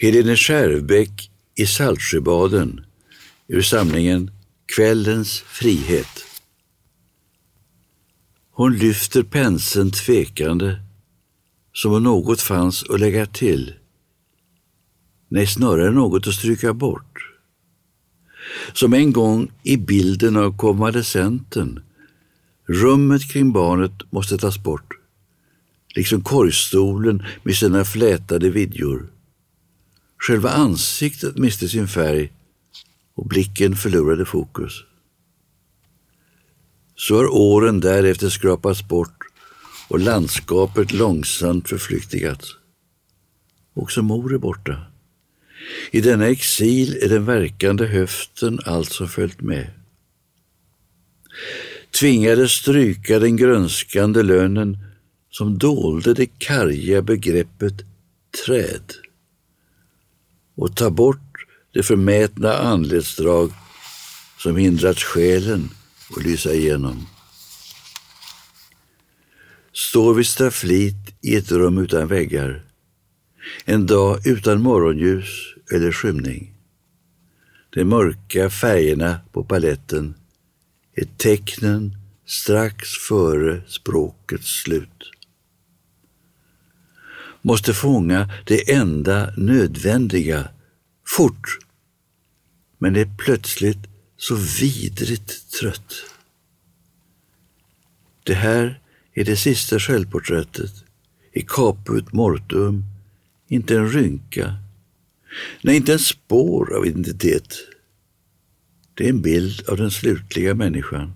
Helene Skärbeck i Saltsjöbaden ur samlingen Kvällens frihet. Hon lyfter penseln tvekande som om något fanns att lägga till. Nej, snarare något att stryka bort. Som en gång i bilden av konvalescenten. Rummet kring barnet måste tas bort, liksom korgstolen med sina flätade vidjor. Själva ansiktet miste sin färg och blicken förlorade fokus. Så har åren därefter skrapats bort och landskapet långsamt förflyktigats. Också mor är borta. I denna exil är den verkande höften alltså följt med. Tvingades stryka den grönskande lönen som dolde det karga begreppet träd och ta bort det förmätna anletsdrag som hindrat själen att lysa igenom. Står vid stafflit i ett rum utan väggar, en dag utan morgonljus eller skymning. De mörka färgerna på paletten är tecknen strax före språkets slut. Måste fånga det enda nödvändiga, fort, men är plötsligt så vidrigt trött. Det här är det sista självporträttet i caput mortuum, inte en rynka, nej, inte en spår av identitet. Det är en bild av den slutliga människan.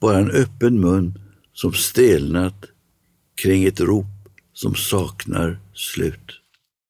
Bara en öppen mun som stelnat kring ett rop som saknar slut.